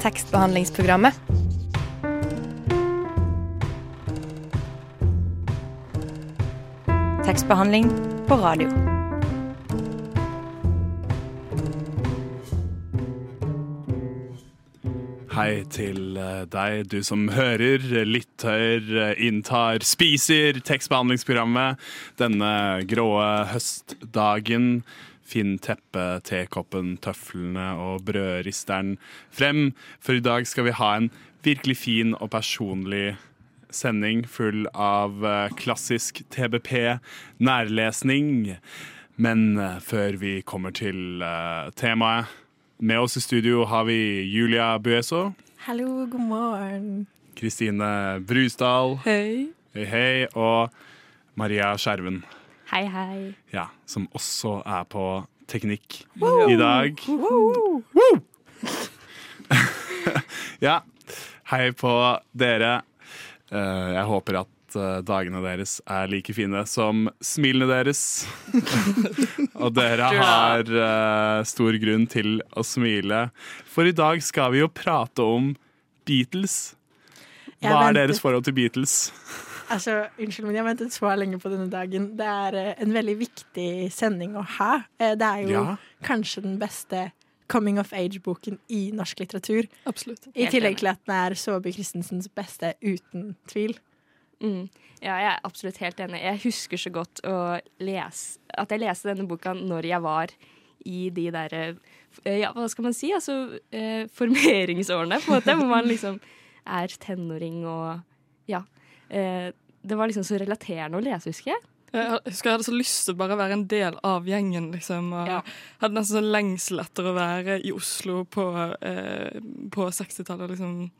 tekstbehandlingsprogrammet. Tekstbehandling på radio. Hei til eh, deg, du som hører, lytter, eh, inntar, spiser tekstbehandlingsprogrammet denne gråe høstdagen. Finn teppet, tekoppen, tøflene og brødristeren frem, for i dag skal vi ha en virkelig fin og personlig sending full av eh, klassisk TBP, nærlesning. Men eh, før vi kommer til eh, temaet med oss i studio har vi Julia Bueso, Hallo, god morgen. Kristine Brusdal, Hei. hei hei, og Maria Skjerven, Hei, hei. ja, som også er på teknikk i dag. ja, hei på dere. Eh, Jeg håper at eh, dagene deres er like fine som smilene deres. Og dere har eh, stor grunn til å smile, for i dag skal vi jo prate om Beatles. Hva er deres forhold til Beatles? Altså, Unnskyld, men jeg har ventet så lenge på denne dagen. Det er eh, en veldig viktig sending å ha. Eh, Det er jo Ja. kanskje den beste coming of age-boken i norsk litteratur. Absolutt. I tillegg til at den er Saabye Christensens beste, uten tvil. Mm. Ja, jeg er absolutt helt enig. Jeg husker så godt å lese, at jeg leste denne boka når jeg var i de derre Ja, hva skal man si? Altså eh, formeringsårene, på en måte. Hvor man liksom er tenåring og Ja. Eh, det var liksom så relaterende å lese, husker jeg. Jeg husker jeg hadde så lyst til å bare være en del av gjengen, liksom. Og Ja. hadde nesten sånn lengsel etter å være i Oslo på, eh, på 60-tallet, liksom.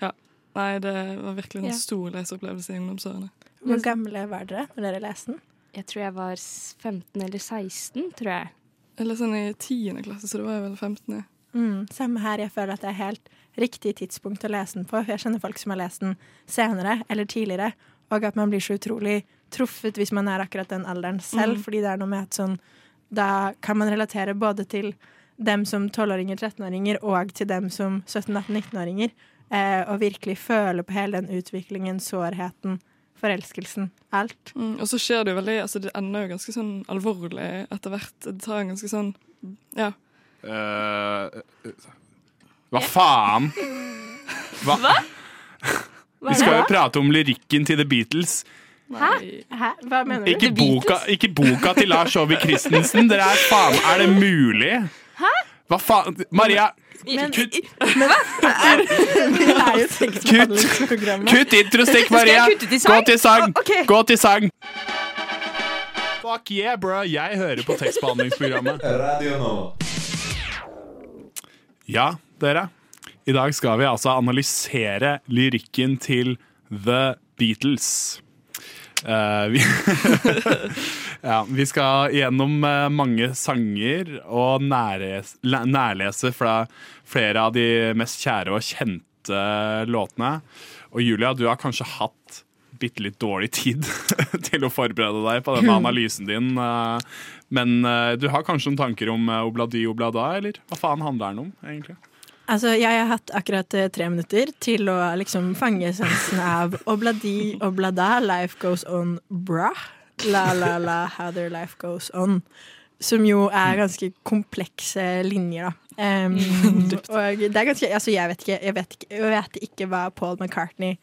Ja. Nei, det var virkelig en Ja. stor leseopplevelse i ungdomsårene. Hvor gamle var dere når dere leste den? Jeg tror jeg var 15 eller 16, tror jeg. Jeg leste den i tiende klasse, så det var jeg vel 15. ja. Mm, samme her. Jeg føler at det er helt riktig tidspunkt å lese den på. Jeg kjenner folk som har lest den senere eller tidligere, og at man blir så utrolig truffet hvis man er akkurat den alderen selv, Mm. fordi det er noe med at sånn Da kan man relatere både til dem som 12-åringer, 13-åringer, og til dem som 17-18-19-åringer, eh, og virkelig føle på hele den utviklingen, sårheten, forelskelsen, alt. Mm, og så skjer det jo veldig Altså, det ender jo ganske sånn alvorlig etter hvert. Det tar en ganske sånn Ja. Eh, hva faen? Hva? Hva Vi skal jo prate om lyrikken til The Beatles. Hæ? Hæ? Hva mener du? Ikke boka, ikke boka til Lars Saabye Christensen. Dere er faen Er det mulig? Hæ? Hva faen? Maria, Men- kutt, Det jo tekstbehandlingsprogrammet. kutt introstikk, Maria! til Gå til sang! Gå til sang! Fuck yeah, bro. Jeg hører på tekstbehandlingsprogrammet. Radio nå. Ja, dere. I dag skal vi altså analysere lyrikken til The Beatles. Uh, vi, ja, vi skal gjennom eh, mange sanger og nærlese, nærlese fra flere av de mest kjære og kjente låtene. Og Julia, du har kanskje hatt bitte litt dårlig tid til å forberede deg på denne analysen din. eh, Men eh, du har kanskje noen tanker om eh, Obladi Oblada, eller? Hva faen handler den om, egentlig? Altså, jeg har hatt akkurat eh, tre minutter til å liksom fange essensen av obladi oblada, life goes on, bra. La, la, la, how their life goes on. Som jo er ganske komplekse linjer, da. Um, og det er ganske Altså, jeg vet ikke, jeg vet ikke, jeg vet ikke hva Paul McCartney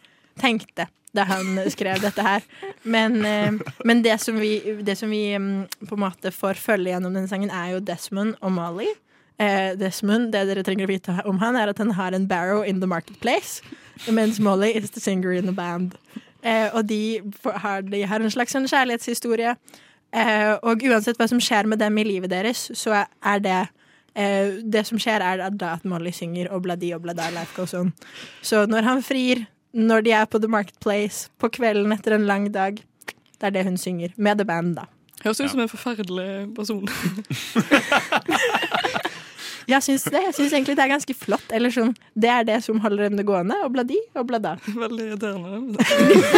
tenkte da han skrev dette her. Men, men det som vi, det som vi på en måte får følge gjennom denne sangen, er jo Desmond og Molly. Eh, Desmond, det dere trenger å vite om han, er at han har en barrow in the marketplace, mens Molly is the singer in the band. Eh, og de har, de har en slags sånn kjærlighetshistorie. Eh, og uansett hva som skjer med dem i livet deres, så er- det eh, Det som skjer, er da at Molly synger 'Obladi oblada, life goes on'. Så når han frir, når de er på The Marketplace, på kvelden etter en lang dag, det er det hun synger. Med The Band, da. Høres ut som en forferdelig person. Jeg syns det. Jeg syns egentlig det er ganske flott. Eller sånn, det er det som holder henne gående. Og bladdi Veldig irriterende.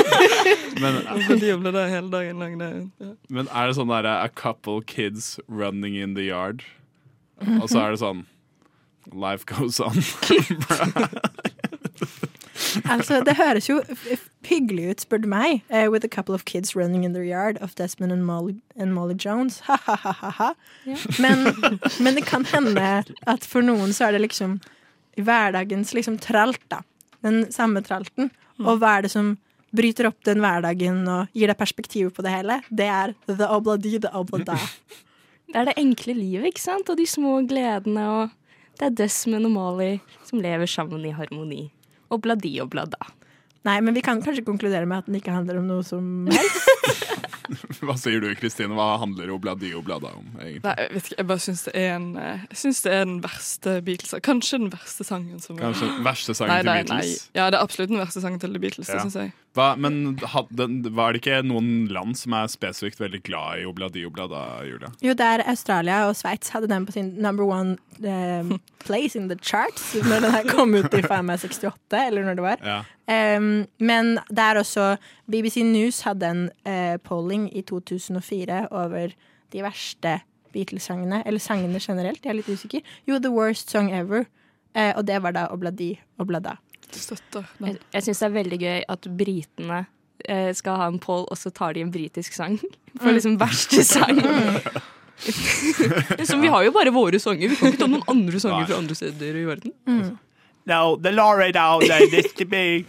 Men, Og der hele dagen lang. Ja. men er det sånn derre A couple kids running in the yard? Og så er det sånn Life goes on. Altså, det høres jo hyggelig ut, spør du meg. Uh, with a couple of kids running in their yard of Desmond and Molly, and Molly Jones. Ha-ha-ha-ha. Men, men det kan hende at for noen så er det liksom hverdagens liksom tralt, da. Den samme tralten. Og hva er det som bryter opp den hverdagen og gir deg perspektiv på det hele? Det er the obladi, the oblada. Det er det enkle livet, ikke sant? Og de små gledene. Og det er Desmond og Molly som lever sammen i harmoni. Og bladi og blada. Nei, men vi kan kanskje konkludere med at den ikke handler om noe som helst. Hva sier du, Kristine? Hva handler Obladi Oblada om, egentlig? Nei, jeg vet ikke, jeg bare syns det er en eh, Jeg synes det er den verste Beatles Kanskje den verste sangen som Kanskje den verste sangen Nei, til nei, nei. Beatles? Ja, det er absolutt den verste sangen til The Beatles. Ja. Det synes jeg. Hva, men hadde, var det ikke noen land som er spesifikt veldig glad i Obladi Oblada, Julia? Jo, det er Australia og Sveits hadde den på sin number one uh, place in the charts når den her kom ut i faen 68, eller når det var. Ja. Um, men det er også BBC News hadde en uh, polling i 2004 over de verste Beatles-sangene, eller sangene generelt, jeg er litt usikker. Jo, The Worst Song Ever. Uh, og det var da Obladi Oblada. Støtter Jeg, den. jeg syns det er veldig gøy at britene eh, skal ha en poll, og så tar de en britisk sang. For liksom verste sang. så vi har jo bare våre sanger. Vi kan ikke ta noen andre Nei. sanger fra andre steder i verden. No, the lorry down there needs to be.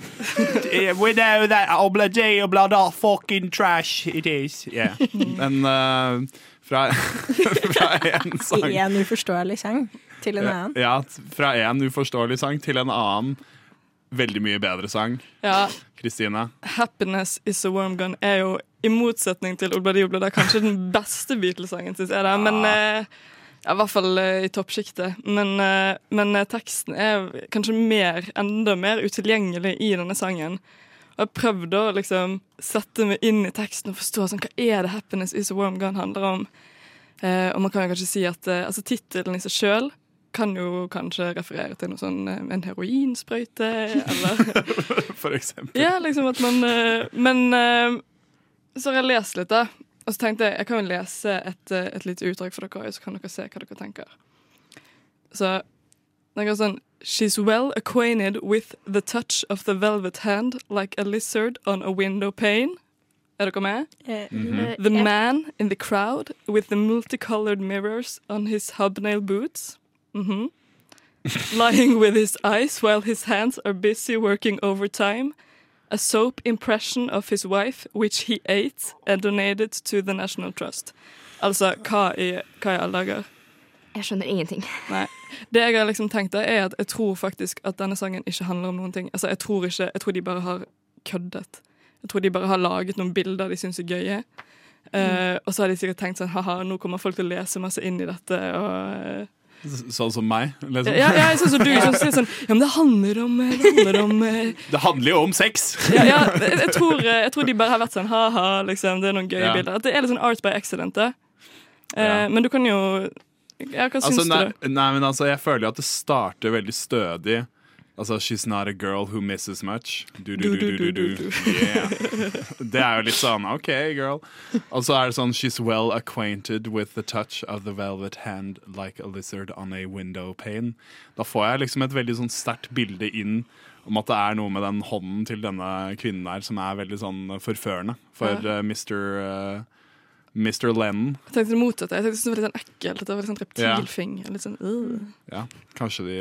We know that obladi oblada fucking trash it is. Yeah. Men uh, fra, fra en I sang en uforståelig sang til en annen. Ja, fra en uforståelig sang til en annen veldig mye bedre sang. Ja, Kristine? 'Happiness Is A Warm Gun' er jo i motsetning til Obladi Oblada kanskje den beste Beatles-sangen, syns jeg. Da. Men eh, ja, I hvert fall eh, i toppsjiktet. Men, eh, men eh, teksten er kanskje mer, enda mer utilgjengelig i denne sangen. Og jeg prøvde å liksom sette meg inn i teksten og forstå sånn, hva er det 'Happiness Is A Warm Gun' handler om. Eh, og man kan jo kanskje si at eh, altså tittelen i seg sjøl kan jo kanskje referere til noe sånn eh, en heroinsprøyte, eller For eksempel. ja, liksom at man eh, Men eh, så har jeg lest litt, da. Og så tenkte jeg jeg kan jo lese et, et lite utdrag for dere, så kan dere se hva dere tenker. Så det går sånn She's well acquainted with the touch of the velvet hand like a lizard on a window pane. Er dere med? Mm -hmm. The man in the crowd with the multicolored mirrors on his hobnail boots. Mhm. Lying with his eyes while his hands are busy working overtime. A soap impression of his wife, which he ate and donated to the National Trust. Altså, hva i, hva i alle dager? Jeg skjønner ingenting. Nei. Det jeg har liksom tenkt da, er at jeg tror faktisk at denne sangen ikke handler om noen ting. Altså, jeg tror ikke, jeg tror de bare har køddet. Jeg tror de bare har laget noen bilder de syns er gøye. Eh, og så har de sikkert tenkt sånn ha-ha, nå kommer folk til å lese masse inn i dette. Og, eh, Sånn som meg. Liksom. ja, ja, sånn som du som sier sånn Ja, men det handler om eh, Det handler om eh, Det handler jo om sex! ja, ja, jeg, tror, eh, jeg tror de bare har vært sånn ha-ha, liksom. Det er noen gøye Ja. bilder. At det er litt sånn art by accident. da. Eh. Men du kan jo Ja, hva Altså, nei, du? nei, men altså, jeg føler jo at det starter veldig stødig. Altså, She's not a girl who misses much. Du, du, du, du, du. Yeah. Det er jo litt sånn OK, girl. Og så er det sånn She's well acquainted with the touch of the velvet hand like a lizard on a window pane. Da får jeg liksom et veldig sånn sterkt bilde inn om at det er noe med den hånden til denne kvinnen her som er veldig sånn forførende for Ja. eh, Mr. Uh, Mr. Lennon. Jeg tenkte det motsatte. Jeg tenkte det var litt sånn ekkelt. At det var litt sånn reptilfinger. Litt sånn, uh. Ja, kanskje de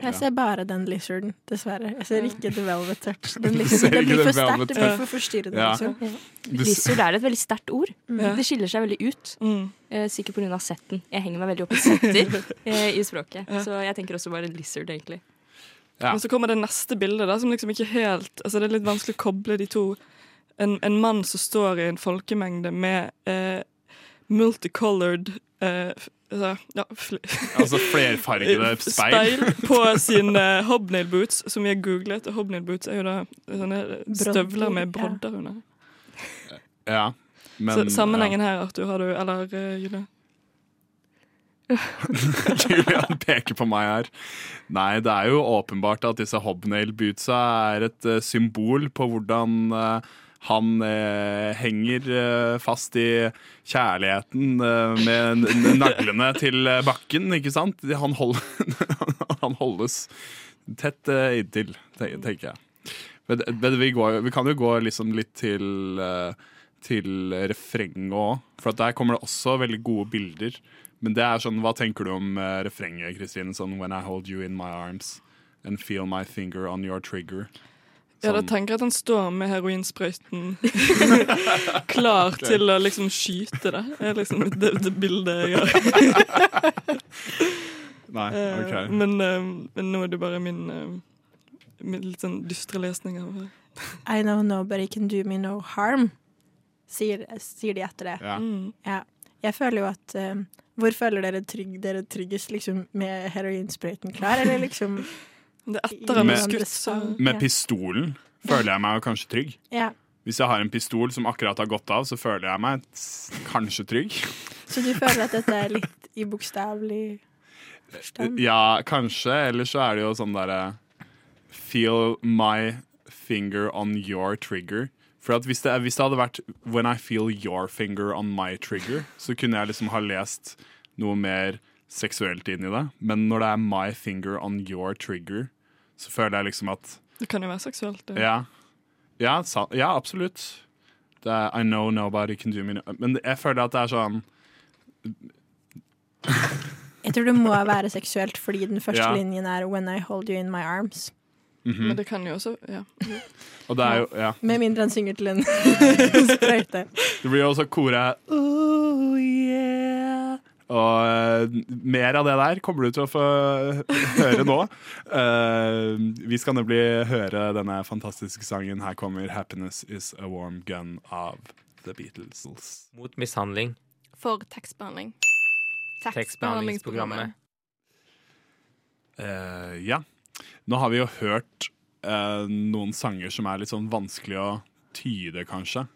Jeg ser bare den lizarden, dessverre. Jeg ser ikke The Velvet Touch. Den liksom, det blir for sterkt, det blir for forstyrrende. Ja. Lizard er et veldig sterkt ord. Det skiller seg veldig ut. Mm. Sikkert pga. setten. Jeg henger meg veldig opp i setter eh, i språket. Så jeg tenker også bare lizard, egentlig. Ja. Men så kommer det neste bildet, da, som liksom ikke helt Altså Det er litt vanskelig å koble de to. En, en mann som står i en folkemengde med eh, multicolored eh, ja, fl Altså flerfargede speil. på sine hobnail boots, som vi har googlet. Og hobnail boots er jo da sånne støvler med brodder under. Ja, men Så sammenhengen her, Arthur, har du Eller uh, Julie? Julian peker på meg her. Nei, det er jo åpenbart at disse hobnail bootsa er et uh, symbol på hvordan eh, Han eh, henger eh, fast i kjærligheten eh, med naglene til eh, bakken, ikke sant? Han, hold, han holdes tett eh, inntil, tenker jeg. Men, men vi, går, vi kan jo gå liksom litt til, eh, til refrenget òg, for der kommer det også veldig gode bilder. Men det er sånn, hva tenker du om refrenget, Kristine? Sånn When I hold you in my arms and feel my finger on your trigger. Ja, da Sånn. tenker jeg at han står med heroinsprøyten klar til å liksom skyte det. Det er liksom det, det bildet jeg har. Nei, Eh, ok. Men, eh, men nå er det bare min, eh, min litt sånn dystre lesning av det. I know nobody can do me no harm, sier, sier de etter det. Ja. Mm. Ja. Jeg føler jo at eh, Hvor føler dere trygg, dere tryggest? Liksom med heroinsprøyten klar, eller liksom Med- skutt, så Med Ja. pistolen føler jeg meg kanskje trygg. Ja. Hvis jeg har en pistol som akkurat har gått av, så føler jeg meg kanskje trygg. Så du føler at dette er litt i bokstavelig forstand? Ja, kanskje. Eller så er det jo sånn derre Feel my finger on your trigger. For at hvis det, hvis det hadde vært When I feel your finger on my trigger, så kunne jeg liksom ha lest noe mer seksuelt inn i det. Men når det er my finger on your trigger, så føler jeg liksom at det kan jo være seksuelt. Det. Ja, ja, sa, ja absolutt. Det er I know nobody can do me no Men jeg føler at det er sånn Jeg tror det må være seksuelt fordi den første Ja. linjen er 'When I hold you in my arms'. mhm. Men det kan jo også ja. Og det er jo Ja. Med mindre han synger til en sprøyte. Det blir jo også kore oh, yeah. Og eh, mer av det der kommer du til å få høre nå. Eh, vi skal nemlig høre denne fantastiske sangen. Her kommer 'Happiness Is A Warm Gun' av The Beatles. Mot mishandling. For tekstbehandling. Tekstbehandlingsprogrammet. Uh, ja. Nå har vi jo hørt uh, noen sanger som er litt sånn vanskelig å tyde, kanskje.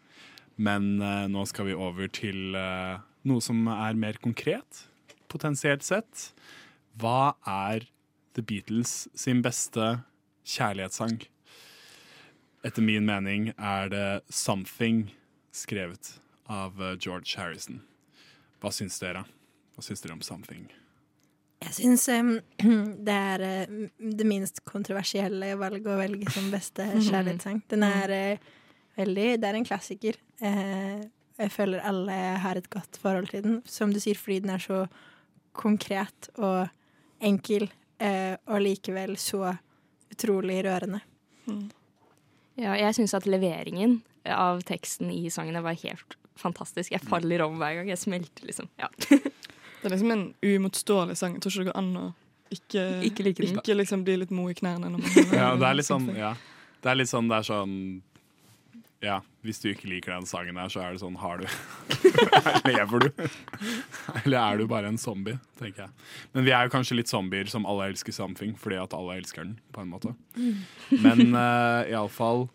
Men uh, nå skal vi over til eh, noe som er mer konkret, potensielt sett. Hva er The Beatles sin beste kjærlighetssang? Etter min mening er det 'Something', skrevet av eh, George Harrison. Hva syns dere? Hva syns dere om 'Something'? Jeg syns um, det er uh, det minst kontroversielle valget å velge som beste kjærlighetssang. Den er uh, veldig Det er en klassiker. Eh, jeg føler alle har et godt forhold til den. Som du sier, fordi den er så konkret og enkel, eh, og likevel så utrolig rørende. Ja, jeg syns at leveringen av teksten i sangene var helt fantastisk. Jeg faller om hver gang. Jeg smelter, liksom. Ja. Det er liksom en uimotståelig sang. Jeg tror ikke det går an å ikke, Ikke like ikke liksom bli litt mo i knærne. Når man Ja, det er litt sånn ja. Det er litt sånn det er sånn Ja, hvis du ikke liker den sangen her, så er det sånn Har du Lever du? Eller er du bare en zombie, tenker jeg. Men vi er jo kanskje litt zombier som alle elsker something, fordi at alle elsker den, på en måte. Men uh, iallfall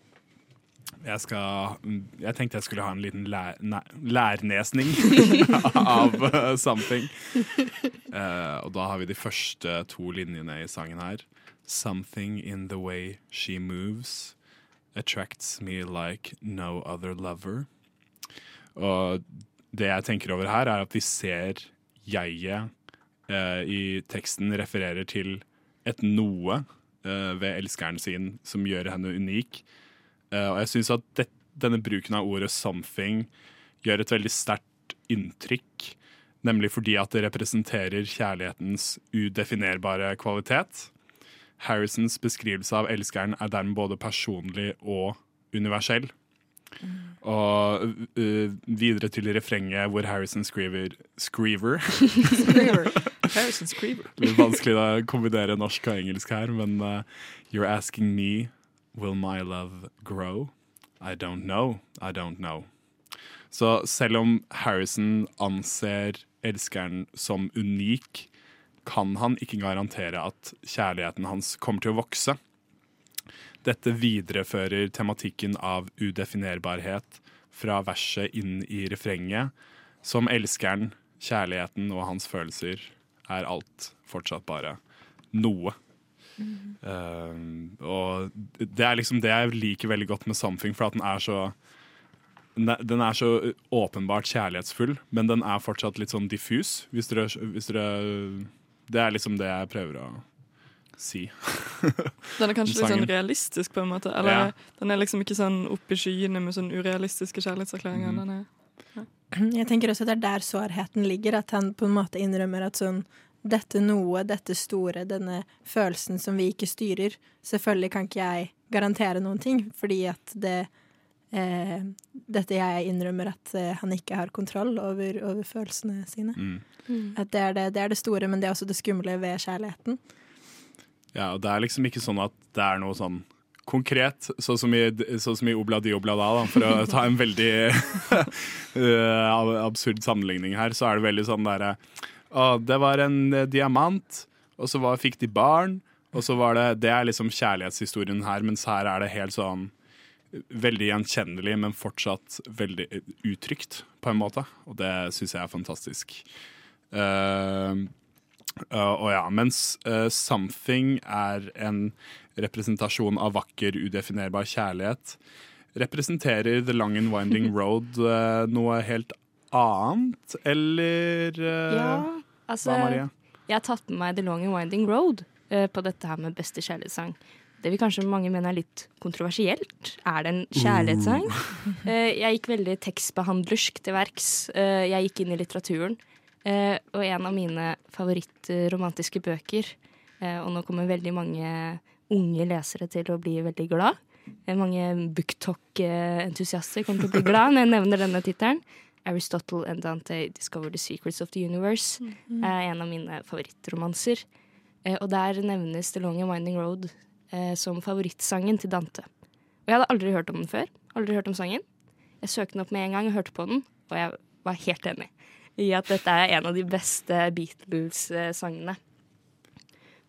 jeg, skal, jeg tenkte jeg skulle ha en liten lær, nei, lærnesning av uh, something. Uh, og da har vi de første to linjene i sangen her. Something in the way she moves attracts me like no other lover. Og det jeg tenker over her, er at vi ser jeget eh, i teksten refererer til et noe eh, ved elskeren sin som gjør henne unik. Eh, og jeg syns at det, denne bruken av ordet 'something' gjør et veldig sterkt inntrykk. Nemlig fordi at det representerer kjærlighetens udefinerbare kvalitet. Harrisons beskrivelse av elskeren er dermed både personlig og universell. Og uh, videre til refrenget hvor Harrison skriver Screever. Harrison Screever. Litt vanskelig å kombinere norsk og engelsk her, men uh, You're asking me, will my love grow? I don't know, I don't know. Så selv om Harrison anser elskeren som unik, kan han ikke garantere at kjærligheten hans kommer til å vokse. Dette viderefører tematikken av udefinerbarhet fra verset inn i refrenget, som elskeren, kjærligheten og hans følelser er alt fortsatt bare noe. Um, og det er liksom det jeg liker veldig godt med 'Something', for at den er så den er så åpenbart kjærlighetsfull, men den er fortsatt litt sånn diffus. Hvis dere, hvis dere Det er liksom det jeg prøver å si. Den er kanskje litt sånn realistisk, på en måte. Eller Ja. den er liksom ikke sånn oppe i skyene med sånn urealistiske kjærlighetserklæringer. Mm. Den er Jeg tenker også at det er der sårheten ligger, at han på en måte innrømmer at sånn dette noe, dette store, denne følelsen som vi ikke styrer. Selvfølgelig kan ikke jeg garantere noen ting, fordi at det eh, Dette jeg innrømmer at eh, han ikke har kontroll over, over følelsene sine. Mm. At det er det, det er det store, men det er også det skumle ved kjærligheten. Ja, og det er liksom ikke sånn at det er noe sånn konkret, sånn som i, sånn som i Obladi Oblada, da, for å ta en veldig eh, absurd sammenligning her, så er det veldig sånn derre det var en eh, diamant, og så var, fikk de barn, og så var det Det er liksom kjærlighetshistorien her, mens her er det helt sånn Veldig gjenkjennelig, men fortsatt veldig eh, utrygt, på en måte. Og det syns jeg er fantastisk. Uh, Uh, og ja, mens uh, 'Something' er en representasjon av vakker, udefinerbar kjærlighet, representerer 'The Long and Winding Road' noe helt annet, eller Ja, altså hva, Maria? Jeg har tatt med meg The Long and Winding Road på dette her med beste kjærlighetssang. Det vil kanskje mange mene er litt kontroversielt. Er det en kjærlighetssang? Eh, jeg gikk veldig tekstbehandlersk til verks. Eh, jeg gikk inn i litteraturen. Eh, og en av mine favorittromantiske bøker, eh, og nå kommer veldig mange unge lesere til å bli veldig glad. Mange booktalk-entusiaster kommer til å bli glad når jeg nevner denne tittelen. Aristotle and Dante Discover the Secrets of the Universe er en av mine favorittromanser. Eh, og der nevnes The Long and Winding Road eh, som favorittsangen til Dante. Og jeg hadde aldri hørt om den før. Aldri hørt om sangen. Jeg søkte den opp med en gang og hørte på den, og jeg var helt enig i at dette er en av de beste Beatles-sangene.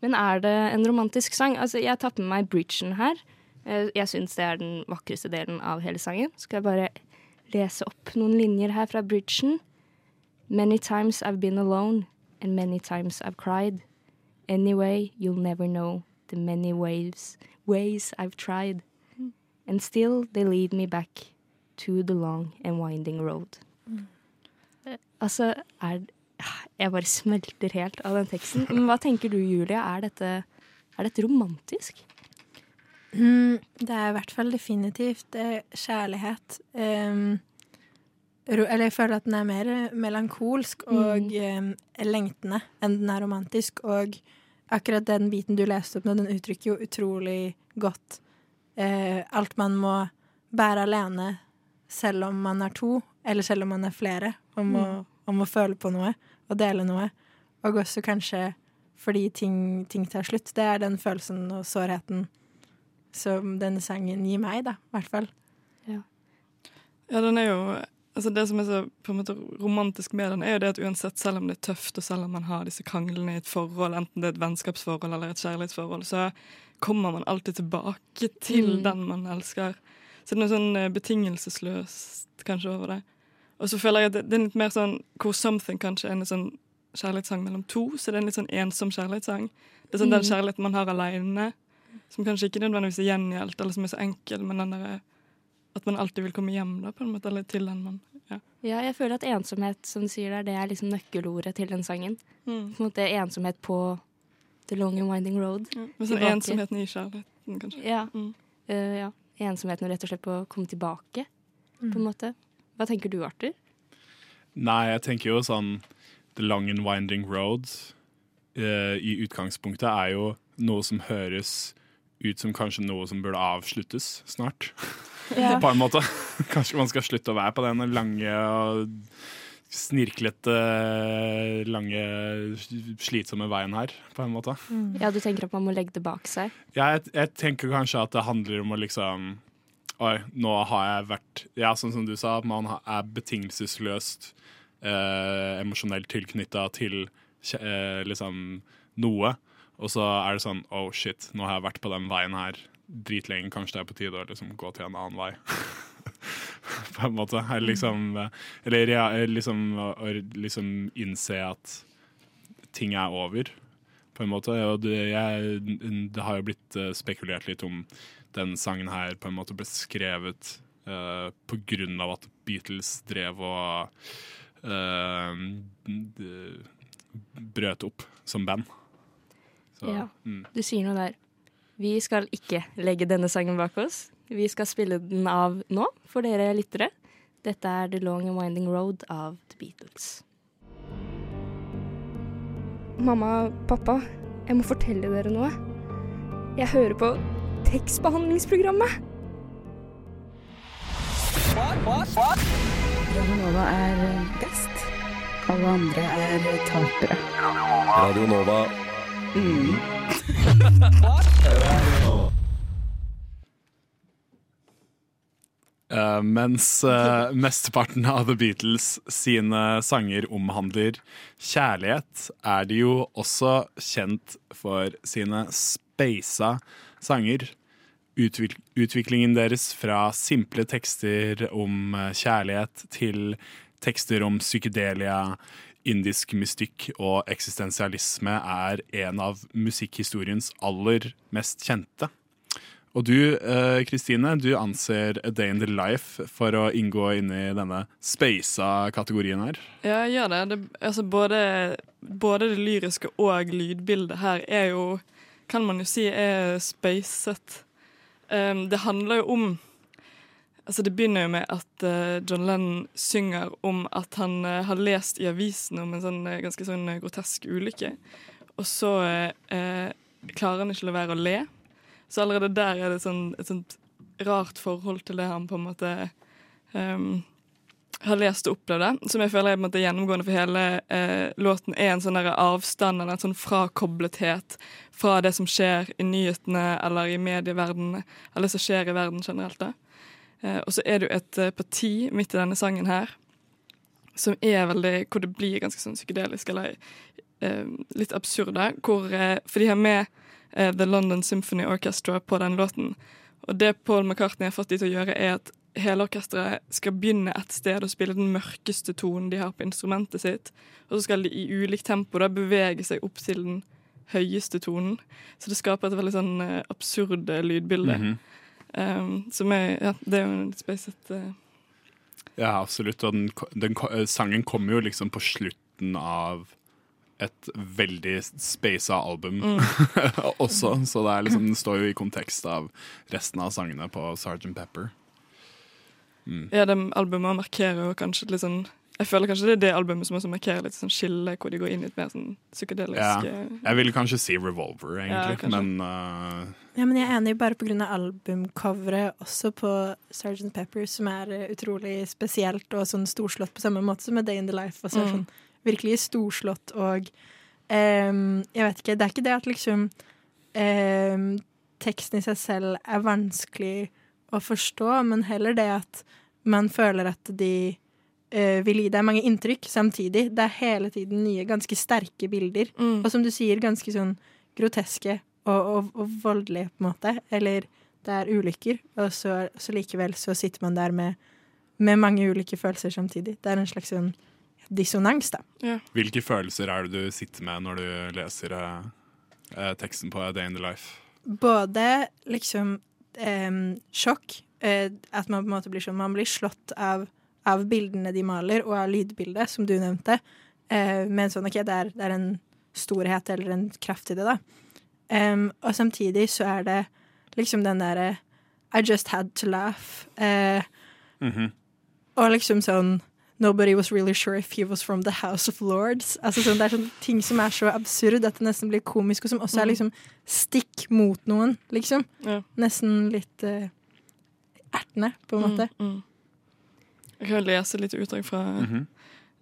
Men er det en romantisk sang? Altså, jeg har tatt med meg bridgen her. Eh, Jeg syns det er den vakreste delen av hele sangen. Skal jeg bare lese opp noen linjer her fra bridgen? Many times I've been alone, and many times I've cried. Anyway, you'll never know the many ways, ways I've tried. And still they lead me back to the long and winding road. Mm. Altså, er Jeg bare smelter helt av den teksten. Men hva tenker du, Julia? Er dette, er dette romantisk? Mm, det er i hvert fall definitivt eh, kjærlighet. Um, eller jeg føler at den er mer melankolsk og um, lengtende enn den er romantisk. Og akkurat den biten du leste opp nå, den uttrykker jo utrolig godt eh, alt man må bære alene, selv om man er to, eller selv om man er flere, om, å, om å føle på noe og dele noe. Og også kanskje fordi ting, ting tar slutt. Det er den følelsen og sårheten som denne sangen gir meg, da, i hvert fall. Ja, den er jo Altså Det som er så på en måte romantisk med den, er jo det at uansett, selv om det er tøft, og selv om man har disse kranglene i et forhold, enten det er et vennskapsforhold eller et kjærlighetsforhold, så kommer man alltid tilbake til Mm. den man elsker. Så det er noe sånn eh, betingelsesløst kanskje over det. Og så føler jeg at det, det er litt mer sånn hvor 'Something' kanskje er en sånn kjærlighetssang mellom to, så det er en litt sånn ensom kjærlighetssang. Det er sånn den Mm. kjærligheten man har aleine, som kanskje ikke nødvendigvis er gjengjeldt, eller som er så enkel, men den derre at man alltid vil komme hjem da, på en måte, eller til den man ja. Ja, jeg føler at ensomhet, som du sier der, det er liksom nøkkelordet til den sangen. På en måte ensomhet på The Long and Winding Road. Ja. Men sånn ensomheten i kjærligheten, kanskje. Ja. Mm. Uh, ja. Ensomheten rett og slett på å komme tilbake, på en måte. Hva tenker du, Arthur? Nei, jeg tenker jo sånn The Long and Winding Road uh, i utgangspunktet er jo noe som høres ut som kanskje noe som burde avsluttes snart. På en måte. Kanskje man skal slutte å være på den lange og snirklete, lange, slitsomme veien her, på en måte. Ja, du tenker at man må legge det bak seg? Jeg, jeg tenker kanskje at det handler om å liksom Oi, nå har jeg vært Ja, sånn som du sa, at man er betingelsesløst eh, emosjonelt tilknytta til eh, liksom noe. Og så er det sånn Oh shit, nå har jeg vært på den veien her dritlenge. Kanskje det er på tide å liksom gå til en annen vei. på en måte. Eller liksom, eh, eller ja, liksom, liksom innse at ting er over på en måte. Og det, jeg, det har jo blitt eh, spekulert litt om den sangen her på en måte ble skrevet uh, på grunn av at Beatles drev og uh, brøt opp som band. Så, Ja. mm. Du sier noe der. Vi skal ikke legge denne sangen bak oss. Vi skal spille den av nå for dere lyttere. Dette er The Long and Winding Road av The Beatles. Mamma, pappa, jeg må fortelle dere noe. Jeg hører på tekstbehandlingsprogrammet. Radionova er best. Alle andre er tapere. Radio Nova. Eh, mens uh, mesteparten av The Beatles sine sanger omhandler kjærlighet, er de jo også kjent for sine speisa sanger. Utvik deres fra simple tekster om eh, kjærlighet til tekster om psykedelia, indisk mystikk og eksistensialisme er en av musikkhistoriens aller mest kjente. Og du, eh, Kristine, du anser A Day in the Life for å inngå inn i denne speisa-kategorien her. Ja, jeg gjør det. det altså både, både det lyriske og lydbildet her er jo Kan man jo si er speiset. Um, det handler jo om Altså Det begynner jo med at uh, John Lennon synger om at han uh, har lest i avisen om en sånn uh, ganske sånn eh, grotesk ulykke. Og så eh, eh, klarer han ikke la være å le. Så allerede der er det et, sånn, et sånt rart forhold til det han på en måte um, har lest og opplevd som jeg føler er på en måte gjennomgående for hele eh, låten, er en sånn der avstand eller en sånn frakoblethet fra det som skjer i nyhetene eller i medieverdenen, eller det som skjer i verden generelt. da. Eh, og så er det jo et eh, parti midt i denne sangen her som er veldig Hvor det blir ganske sånn psykedelisk, eller eh, litt absurde. Hvor, eh, for de har med eh, The London Symphony Orchestra på den låten. Og det Paul McCartney har fått de til å gjøre, er at hele orkesteret skal begynne et sted og spille den mørkeste tonen de har på instrumentet sitt, og så skal de i ulikt tempo da bevege seg opp til den høyeste tonen. Så det skaper et veldig sånn eh, absurd lydbilde. Mm Mhm. Um, som er Ja, det er jo en litt spacet uh, Ja, absolutt. Og den, den, eh, sangen kommer jo liksom på slutten av et veldig speisa album også, så det liksom, den står jo i kontekst av resten av sangene på Sgt. Pepper. Ja, det albumet markerer jo kanskje litt sånn Jeg føler kanskje det er det albumet som også markerer litt sånn skille, hvor de går inn i et mer sånn psykedelisk Ja. eh, Jeg vil kanskje si Revolver, egentlig, kanskje. men eh, Ja, men jeg er enig bare pga. albumcoveret også på Sgt. Pepper, som er eh, utrolig spesielt og sånn storslått på samme måte som med Day in the Life. Altså, Mm. sånn, virkelig storslått og um, Jeg vet ikke, det er ikke det at liksom um, teksten i seg selv er vanskelig å forstå, men heller det at man føler at de uh, vil gi deg mange inntrykk samtidig. Det er hele tiden nye, ganske sterke bilder. mm. Og som du sier, ganske sånn groteske og, og, og voldelig, på en måte. Eller det er ulykker, og så, så likevel så sitter man der med, med mange ulike følelser samtidig. Det er en slags sånn dissonans, da. hvilke følelser er det du sitter med når du leser eh, eh, teksten på A Day in the Life? Både liksom eh, sjokk, eh, at man på en måte blir sånn Man blir slått av, av bildene de maler, og av lydbildet, som du nevnte. Eh, med sånn OK, det er, det er en storhet eller en kraft i det, da. Em, og samtidig så er det liksom den derre I just had to laugh. Uh, mm -hmm. og liksom sånn Nobody was really sure if he was from the House of Lords. Altså sånn, det er sånn ting som er så absurd at det nesten blir komisk, og som også er liksom stikk mot noen, liksom. Ja. Nesten litt uh, ertende, på en måte. Mm, mm. Jeg kan lese litt utdrag fra mm -hmm.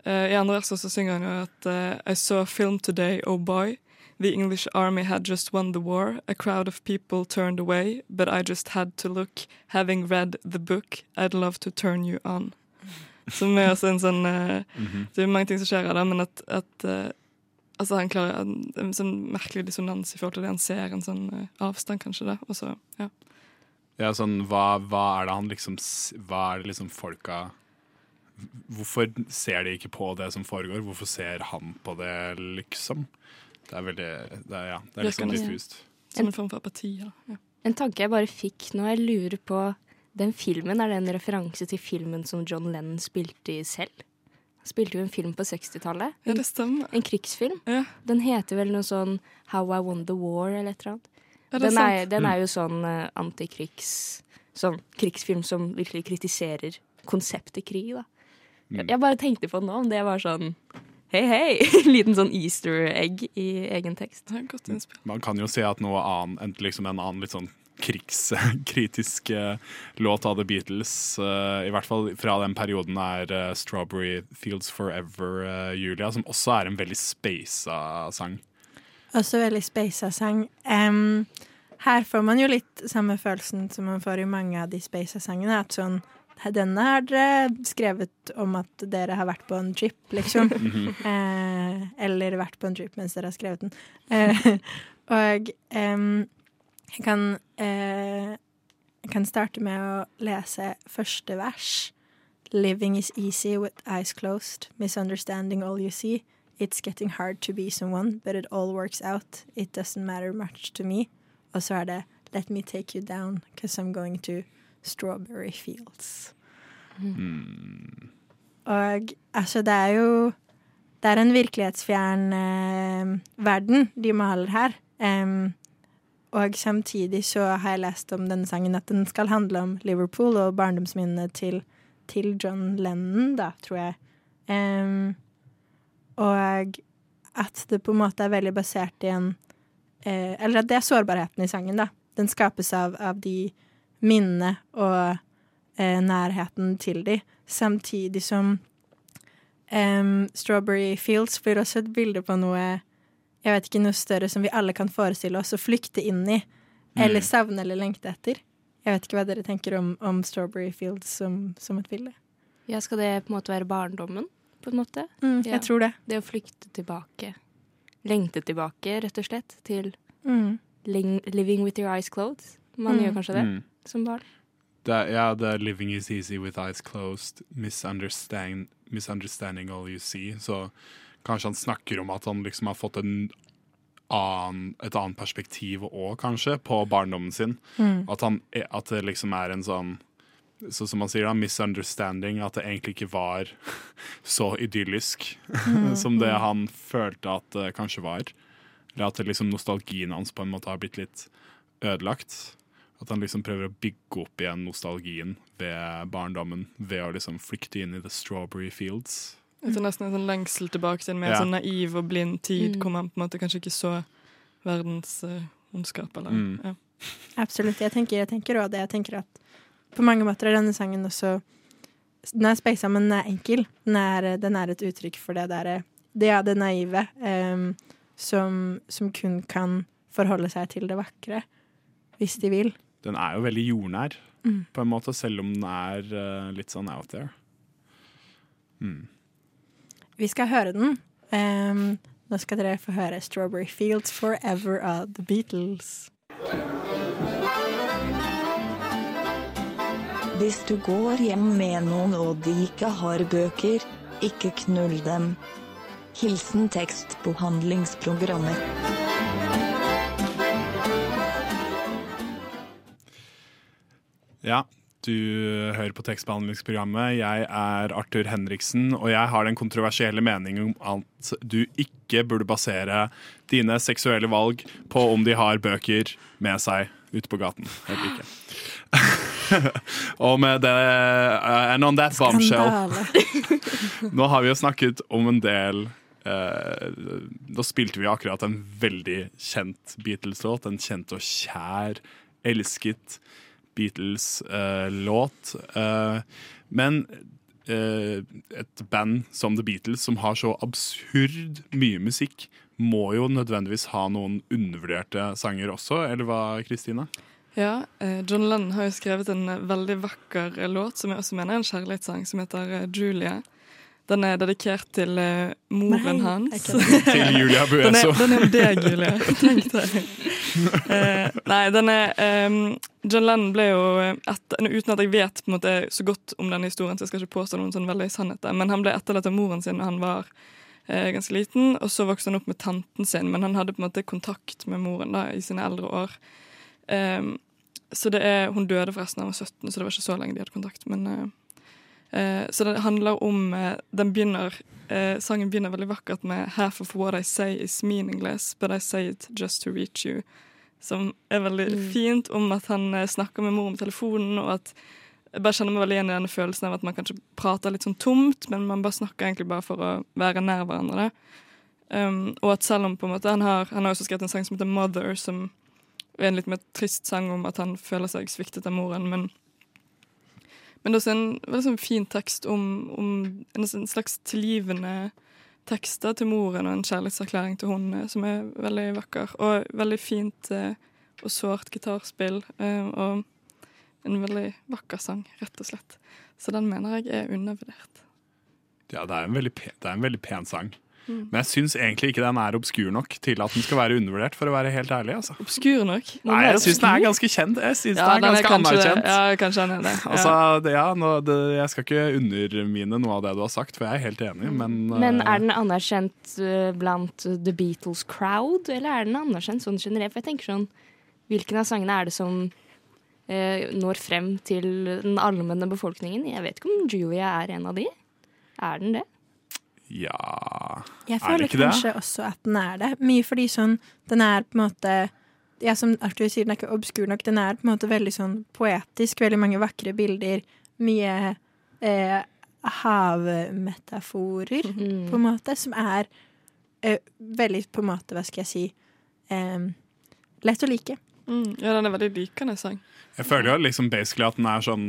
uh, I andre verset så synger han jo at I saw a film today, oh boy. The English army had just won the war. A crowd of people turned away, but I just had to look. Having read the book, I'd love to turn you on. Som er også en sånn Mhm. Det er mange ting som skjer her, da, men at, at uh, Altså han klarer en, en sånn merkelig dissonans i forhold til det han ser, en sånn uh, avstand, kanskje. da, og så, ja. Ja, sånn, hva, hva er det han liksom Hva er det liksom folka Hvorfor ser de ikke på det som foregår? Hvorfor ser han på det, liksom? Det er veldig Det er, ja, det er litt sånn diffust. Som en form for apati. Ja. Ja. En tanke jeg bare fikk nå, jeg lurer på Den filmen, er det en referanse til filmen som John Lennon spilte i selv? Han spilte jo en film på 60-tallet. Ja, det stemmer. En krigsfilm. Ja. Den heter vel noe sånn How I Won the War, eller et eller annet. Ja, det er den, er, den er jo sånn uh, antikrigs... Sånn krigsfilm som virkelig kritiserer konseptet krig, da. Mm. Jeg bare tenkte på det nå, om det var sånn Hei, hei! Liten sånn easter egg i egen tekst. Det er godt innspill. Man kan jo se at noe annet, liksom en annen litt sånn krigskritisk eh, låt av The Beatles, eh, i hvert fall fra den perioden, er eh, 'Strawberry Fields Forever', Julia, som også er en veldig spasa sang. Også veldig spasa sang. Um, her får man jo litt samme følelsen som man får i mange av de spasa sangene. At sånn Denne har dere skrevet om at dere har vært på en trip, liksom. eh, eller vært på en trip mens dere har skrevet den. Eh, og eh, jeg kan eh, Jeg kan starte med å lese første vers. Living is easy with eyes closed, misunderstanding all you see. It's getting hard to be someone, but it all works out. It doesn't matter much to me. Og så er det Let me take you down, cause I'm going to strawberry fields. Og altså, det er jo Det er en virkelighetsfjern eh, verden de maler her. Um, og samtidig så har jeg lest om denne sangen at den skal handle om Liverpool og barndomsminnene til, til John Lennon, da, tror jeg. Um, og at det på en måte er veldig basert i en eh, Eller at det er sårbarheten i sangen, da. Den skapes av, av de minnene og eh, nærheten til de, samtidig som Um, Strawberry Fields blir også et bilde på noe jeg vet ikke, noe større som vi alle kan forestille oss å flykte inn i, eller savne eller lengte etter. Jeg vet ikke hva dere tenker om, om Strawberry Fields som, som et bilde. Ja, Skal det på en måte være barndommen? på en måte? Mm, Ja. Jeg tror det. Det å flykte tilbake. Lengte tilbake, rett og slett, til Mm. living with your eyes closed. Man Mm. gjør kanskje det Mm. Som barn. Det, er- ja, det er 'living is easy with eyes closed', misunderstand, 'misunderstanding all you see'. Så kanskje han snakker om at han liksom har fått en annen, et annet perspektiv òg, kanskje, på barndommen sin. Mm. At, han, er- at det liksom er en sånn så som man sier da, misunderstanding, at det egentlig ikke var så idyllisk som det han følte at det kanskje var. Eller at det liksom nostalgien hans på en måte har blitt litt ødelagt. At han liksom prøver å bygge opp igjen nostalgien ved barndommen ved å liksom flykte inn i the strawberry fields. Etter nesten en sånn lengsel tilbake til en mer Ja. sånn naiv og blind tid, Mm. hvor man på en måte kanskje ikke så verdens uh, ondskap. Eller, Mm. ja. Absolutt. Jeg tenker, jeg tenker også det. Jeg tenker at på mange måter er denne sangen også Den er speisa, men den er enkel. Den er, den er et uttrykk for det der Det er det naive um, som, som kun kan forholde seg til det vakre, hvis de vil. Den er jo veldig jordnær, Mm. på en måte, selv om den er uh, litt sånn out there. Mm. Vi skal høre den. Um, nå skal dere få høre 'Strawberry Fields Forever' av The Beatles. Hvis du går hjem med noen og de ikke har bøker, ikke knull dem. Hilsen tekstbehandlingsprogrammer. Ja, du hører på tekstbehandlingsprogrammet. Jeg er Arthur Henriksen, og jeg har den kontroversielle meningen om at du ikke burde basere dine seksuelle valg på om de har bøker med seg ute på gaten eller ikke. og med det uh, And on that bombshell. Nå har vi jo snakket om en del Nå spilte vi akkurat en veldig kjent Beatles-låt. En kjent og kjær, elsket Beatles-låt. Eh, men eh, et band som The Beatles, som har så absurd mye musikk, må jo nødvendigvis ha noen undervurderte sanger også, eller hva, Kristine? Ja, eh, John Lennon har jo skrevet en veldig vakker låt som jeg også mener er en kjærlighetssang, som heter Julia. Den er dedikert til uh, moren Nei, hans. Til Julia Bueso. den er jo deg, Julia. Tenk deg. Uh, nei, den er um, John Lennon ble jo eh, etter, Uten at jeg vet på en måte, så godt om denne historien, så jeg skal ikke påstå noen sånn veldig sannheter, men han ble etterlatt av moren sin da han var uh, ganske liten, og så vokste han opp med tanten sin, men han hadde på en måte kontakt med moren da i sine eldre år. Um, så det er Hun døde forresten da hun var 17, så det var ikke så lenge de hadde kontakt. Men, så det handler om eh, den begynner, eh, Sangen begynner veldig vakkert med 'Half of what I say is meaningless, but I say it just to reach you'. Som er veldig Mm. fint om at han eh, snakker med mor om telefonen, og at jeg bare kjenner meg veldig igjen i denne følelsen av at man kanskje prater litt sånn tomt, men man bare snakker egentlig bare for å være nær hverandre. Um, og at selv om på en måte han har Han har også skrevet en sang som heter 'Mother', som er en litt mer trist sang om at han føler seg sviktet av moren, men men det er også en veldig sånn fin tekst om, om en slags tilgivende tekster til moren og en kjærlighetserklæring til henne, som er veldig vakker. Og veldig fint eh, og sårt gitarspill. Eh, og en veldig vakker sang, rett og slett. Så den mener jeg er undervurdert. Ja, det er en veldig pen, er en veldig pen sang. Mm. Men jeg syns egentlig ikke den er obskur nok til at den skal være undervurdert, for å være helt ærlig. Altså. Obskur nok? Nei, jeg syns den er ganske kjent. Jeg synes Ja, den er den er ganske det. anerkjent. Ja, kanskje den er det. Ja. Altså, det, ja, nå, det, jeg skal ikke undermine noe av det du har sagt, for jeg er helt enig, men Men eh, er den anerkjent eh, blant The Beatles crowd, eller er den anerkjent sånn generelt? For jeg tenker sånn, Hvilken av sangene er det som eh, når frem til den allmenne befolkningen? Jeg vet ikke om Julia er en av de. Er den det? Ja Jeg Er føler det ikke det? kanskje også at den er det. Mye fordi sånn Den er på en måte ja, Som Arthur sier, den er ikke obskur nok. Den er på en måte veldig sånn poetisk. Veldig mange vakre bilder. Mye eh, havmetaforer, Mm. på en måte, som er eh, veldig på en måte, hva skal jeg si eh, Lett å like. Mm, ja, den er veldig likende sang. Jeg føler jo liksom basically at den er sånn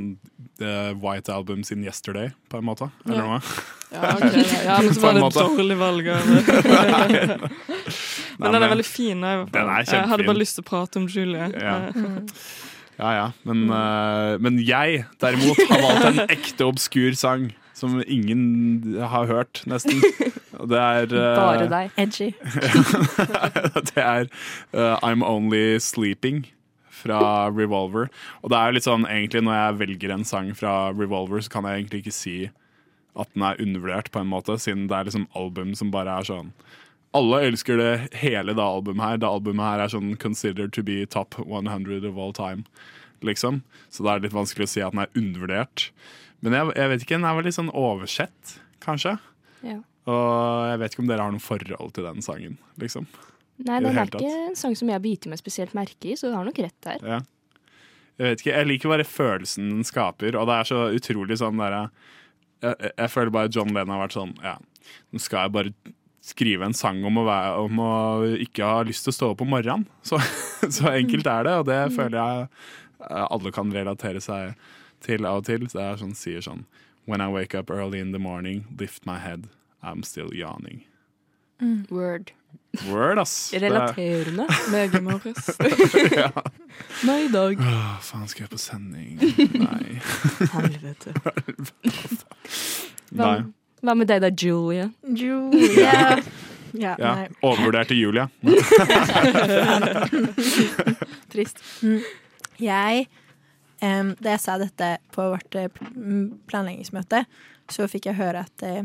The White Album sin Yesterday, på en måte. Eller Ja. noe. Ja, ok, ja, men så var det et dårlig valg. Men den er veldig fin. Jeg, Den er jeg hadde bare lyst til å prate om Julie. Ja. Eh, Ja, ja. Men, uh, men jeg, derimot, har valgt en ekte obskur sang som ingen har hørt, nesten. Og det er uh, Bare deg. Edgy. det er uh, I'm Only Sleeping fra Revolver. Og det er litt sånn, egentlig når jeg velger en sang fra Revolver, så kan jeg egentlig ikke si at den er undervurdert, på en måte, siden det er liksom album som bare er sånn alle elsker det hele det albumet her. Det albumet her er sånn considered to be top 100 of all time. Liksom. Så det er litt vanskelig å si at den er undervurdert. Men jeg, jeg vet ikke, den er litt sånn oversett, kanskje. Ja. Og jeg vet ikke om dere har noe forhold til den sangen, liksom. Nei, den er ikke en sang som jeg biter meg spesielt merke i, så du har nok rett der. Ja. Jeg vet ikke, jeg liker bare følelsen den skaper, og det er så utrolig sånn derre jeg, jeg, jeg føler bare John Lennon har vært sånn Ja, nå skal jeg bare skrive en sang om å, være, om å ikke ha lyst til å stå opp om morgenen. Så, så enkelt er det, og det føler jeg eh, alle kan relatere seg til av og til. Det er sånn, sier sånn When I wake up early in the morning, lift my head, I'm still yawning. Word. Word, ass. Relaterende. med i morges. ja. Meg i dag. Åh, faen, skal jeg på sending? Nei. Helvete. Nei. Hva, hva med deg da, Julia? Julia. Ja, Ja. Overvurderte Julia. Trist. Mm. Jeg em, Da jeg sa dette på vårt eh, planleggingsmøte, så fikk jeg høre at uh,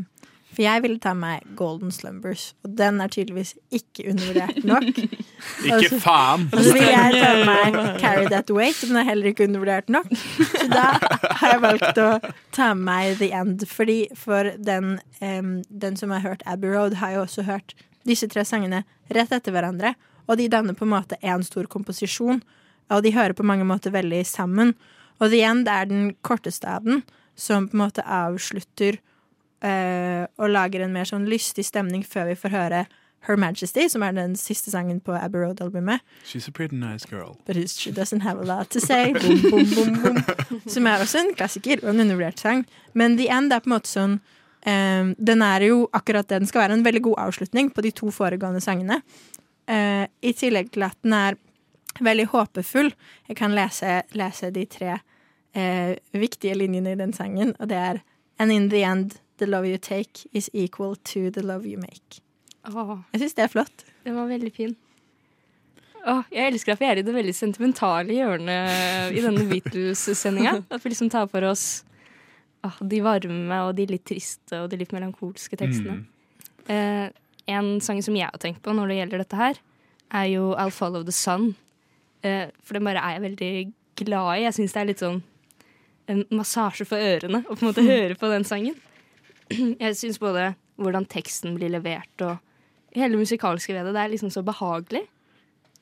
For jeg ville ta meg Golden Slumbers, og den er tydeligvis ikke undervurdert nok. Ikke faen! Og så ville jeg ta meg Carry That Weight, og den er heller ikke undervurdert nok. Så da har jeg valgt å ta med meg The End, fordi for den, um, den som har hørt Abbey Road, har jo også hørt disse tre sangene rett etter hverandre, og de danner på en måte én stor komposisjon, og de hører på mange måter veldig sammen. Og The End er den korteste av den, som på en måte avslutter eh, og lager en mer sånn lystig stemning før vi får høre Her Majesty, som er den siste sangen på Abbey Road-albumet. She's a pretty nice girl. But she doesn't have a lot to say. Boom, boom, boom, boom. Som er også en klassiker og en undervurdert sang. Men The End er på en måte sånn eh, Den er jo akkurat det den skal være. En veldig god avslutning på de to foregående sangene. Uh, I tillegg til at den er veldig håpefull. Jeg kan lese, lese de tre eh, viktige linjene i den sangen, og det er And in the end, the love you take is equal to the love you make. Åh, Jeg syns det er flott. den var veldig fin. Åh, jeg elsker at vi er i det veldig sentimentale hjørnet i denne Beatles-sendinga. At vi liksom tar for oss åh, de varme og de litt triste og de litt melankolske tekstene. Mm. Eh, en sang som jeg har tenkt på når det gjelder dette her, er jo I'll Follow the Sun. Eh, for den bare er jeg veldig glad i. Jeg syns det er litt sånn en massasje for ørene å på en måte høre på den sangen. Jeg syns både hvordan teksten blir levert og hele musikalske ved det, det er liksom så behagelig.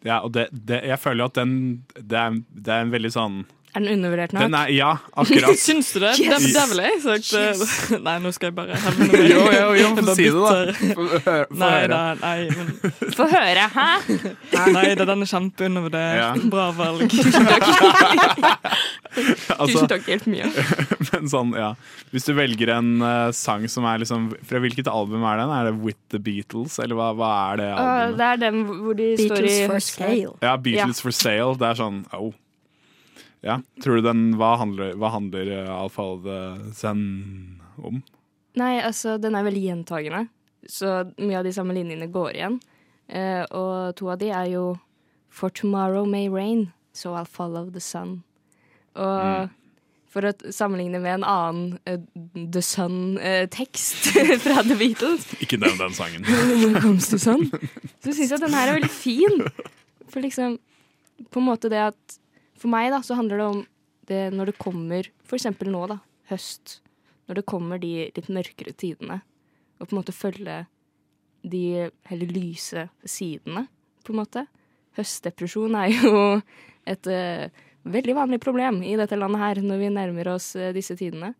Ja, og det, det, jeg føler jo at den det er, det er en veldig sånn Er den undervurdert nok? den er, Ja, akkurat. Syns du det? Yes! Det, er ville jeg sagt. Yes. Nei, nå skal jeg bare hevne meg. Jo, jo, jo, få si det, da. Få høre- Nei, nei, men Få høre, hæ? Nei, det, den er kjempeundervurdert. Ja. Bra valg. Altså, Tusen takk, helt mye. men sånn, ja. Hvis du velger en uh, sang som er liksom Fra hvilket album er den? Er det With The Beatles, eller hva, hva er det Uh, det er den hvor de står i Beatles for Sale. Ja, Beatles for Sale. Det er sånn oh. Ja, tror du den Hva handler, hva handler uh, Alfal the Zen om? Nei, altså, den er veldig gjentagende. Så mye av de samme linjene går igjen. Eh, og to av de er jo For tomorrow may rain, so I'll follow the sun. Og for å sammenligne med en annen uh, The Sun-tekst fra The Beatles Ikke nevn den sangen. Så syns jeg at den her er veldig fin. For liksom På en måte det at For meg, da, så handler det om det når det kommer eksempel nå, da. Høst. Når det kommer de litt mørkere tidene. Og på en måte følge de heller lyse sidene, på en måte. Høstdepresjon er jo et uh, veldig vanlig problem i dette landet her når vi nærmer oss uh, disse tidene.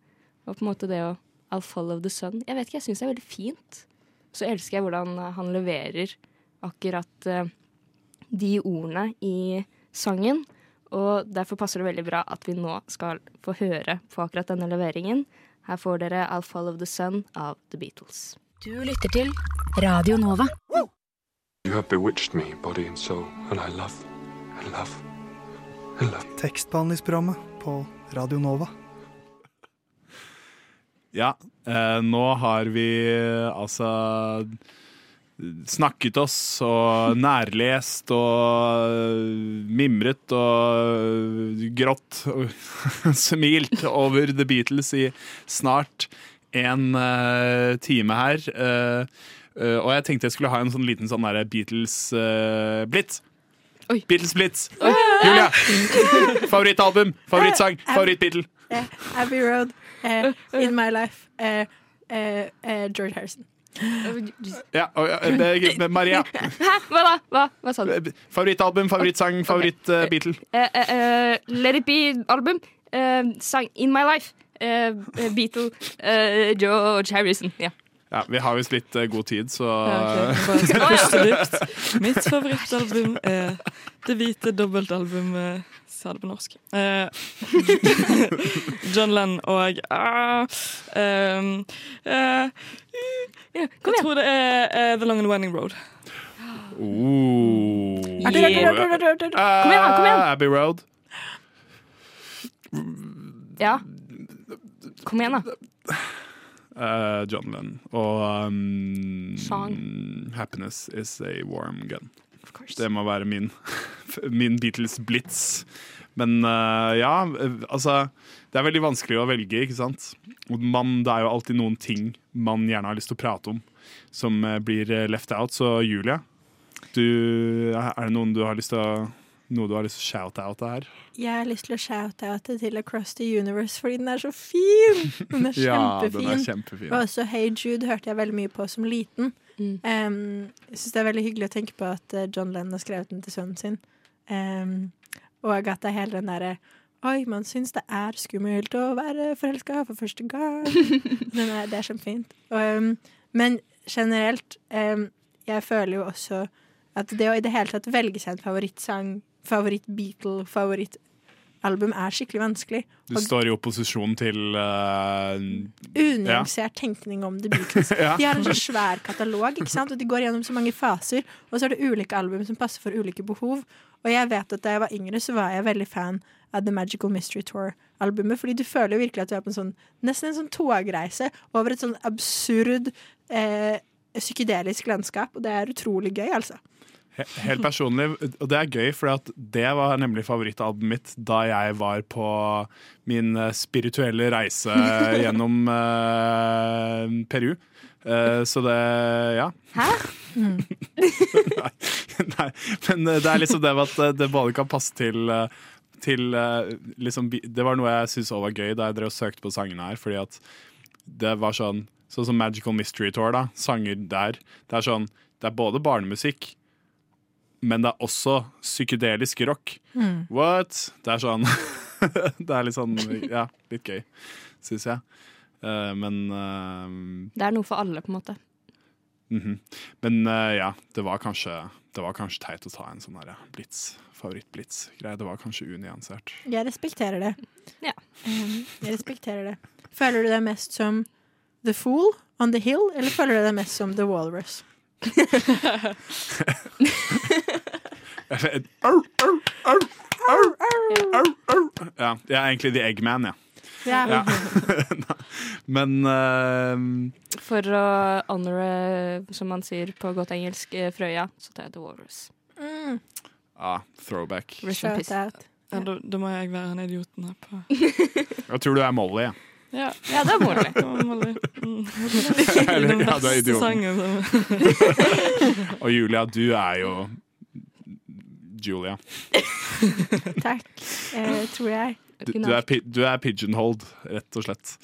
Og på en måte det å I'll follow the sun. Jeg vet ikke, jeg syns det er veldig fint. Så elsker jeg hvordan han leverer akkurat uh, de ordene i sangen. Og derfor passer det veldig bra at vi nå skal få høre på akkurat denne leveringen. Her får dere I'll follow the sun av The Beatles. Du lytter til Radio Nova. You have bewitched me, body and soul, and I love, I love, I love. Tekstbehandlingsprogrammet på Radio Nova. Ja, eh, nå har vi eh, altså snakket oss og nærlest og mimret og grått og smilt over The Beatles i snart en eh, time her. Eh, eh, og jeg tenkte jeg skulle ha en sånn liten sånn derre Beatles-blitz. Beatles-blitz. Julia! Favorittalbum, favorittsang, favoritt-Beatle. Eh, Abbey Road, uh, In My Life, uh, eh, eh, George Harrison. Ja, og, eh, eh, Maria. Hæ? Hva da? Hva, Hva sa du? Favorittalbum, favorittsang, favoritt-Beatle. Uh, uh, uh, Let It Be-album. Eh, sang In My Life. Eh, eh, Beatle. eh, George Harrison. Ja. Ja, vi har visst litt eh, god tid, så skal. Mitt favorittalbum er det hvite dobbeltalbumet Sa det på norsk. Uh, John Lennon og ah, ehm, igjen. Jeg tror det er uh, The Long and Winding Road. Oh. Kom igjen, kom igjen. Eh, Abbey Road. ja. Kom igjen, da. Uh, John Lennon. Og um, Song. 'Happiness Is A Warm Gun'. Det må være min, min Beatles-blitz. Men eh, ja, eh, altså Det er veldig vanskelig å velge, ikke sant? Man, det er jo alltid noen ting man gjerne har lyst til å prate om, som eh, blir left out. Så Julia, du, er det noen du har lyst til å noe du har lyst til å shout out her? Jeg har lyst til å shout-oute til Across the Universe fordi den er så fin! Den er Ja, kjempefin. den er kjempefin. Og også Hey Jude hørte jeg veldig mye på som liten. Mm. Um, jeg syns det er veldig hyggelig å tenke på at John Lennon har skrevet den til sønnen sin. Um, og at det er hele den derre Oi, man syns det er skummelt å være forelska for første gang. Men er, det er kjempefint. Um, men generelt, um, jeg føler jo også at det å i det hele tatt velge seg en favorittsang, favoritt-Beatle, favorittalbum er skikkelig vanskelig. Du står i opposisjon til uh, unyansert tenkning om Beatles. Ja. De har en så svær katalog, og de går gjennom så mange faser. Og så er det ulike album som passer for ulike behov. Og jeg vet at da jeg var yngre, så var jeg veldig fan av The Magical Mystery Tour-albumet. Fordi du føler jo virkelig at du er på en sånn nesten en sånn togreise over et sånn absurd eh, psykedelisk landskap. Og det er utrolig gøy, altså. He- Helt personlig, og det er gøy, for det var nemlig favorittalbumet mitt da jeg var på min eh, spirituelle reise gjennom uh, Peru. Uh, så det ja. Hæ? nei, nei, men det er liksom det med at det både kan passe til, til liksom, Det var noe jeg syntes også var gøy da jeg drev og søkte på sangene her. Fordi at det var sånn Sånn som Magical Mystery Tour, da. Sanger der. Det er sånn Det er både barnemusikk, men det er også psykedelisk rock. Mm. What? Det er sånn Det er litt sånn Ja, litt gøy, syns jeg. Uh, men uh, Det er noe for alle, på en måte. Mhm. Men uh, ja, det var kanskje Det var kanskje teit å ta en sånn der blitz, favoritt-blitz-greie. Det var kanskje unyansert. Jeg respekterer det. Ja. Um, jeg respekterer det. Føler du deg mest som The Fool on the Hill, eller føler du deg mest som The Walrus? Au, au, au, au, au, au. Ja, jeg er egentlig The Eggman, ja. Ja. Ja. Men uh, For å honore, som man sier på godt engelsk, eh, Frøya, så tar jeg The Walrus. Mm. ah, throwback. Shout out. Ja, da, da må jeg være han idioten her på Jeg tror du er Molly. Ja. Ja, Ja, det er Molly. det Molly. Mm. Eller, ja, du er idioten. Og Julia, du er jo Julia. Takk, eh, tror jeg. Du, du, er, pi- du er pigeonholed, rett og slett.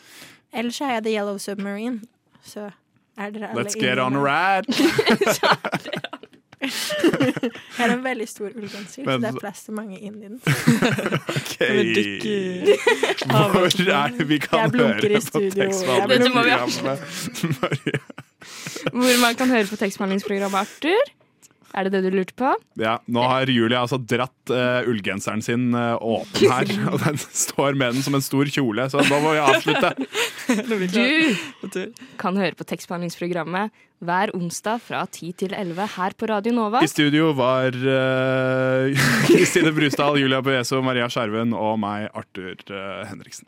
Ellers er jeg The Yellow Submarine. Så er dere alle Let's get on a ride! Jeg har en veldig stor ullgenser, så Men- det er plass til mange inni den. Ok. vi dykke i Hvor er det vi kan Jeg blunker høre i studio. på Dette må vi ha. tekstbehandlingsprogrammet? Hvor man kan høre på tekstbehandlingsprogrammet, Arthur. Er det det du lurte på? Ja, nå har Julie altså dratt uh, ullgenseren sin uh, åpen her, og den står med den som en stor kjole, så nå må vi avslutte. Du kan høre på tekstbehandlingsprogrammet hver onsdag fra 10 til 11 her på Radio Nova. I studio var eh, Kristine Brusdal, Julia Beeso, Maria Skjerven og meg, Arthur Henriksen.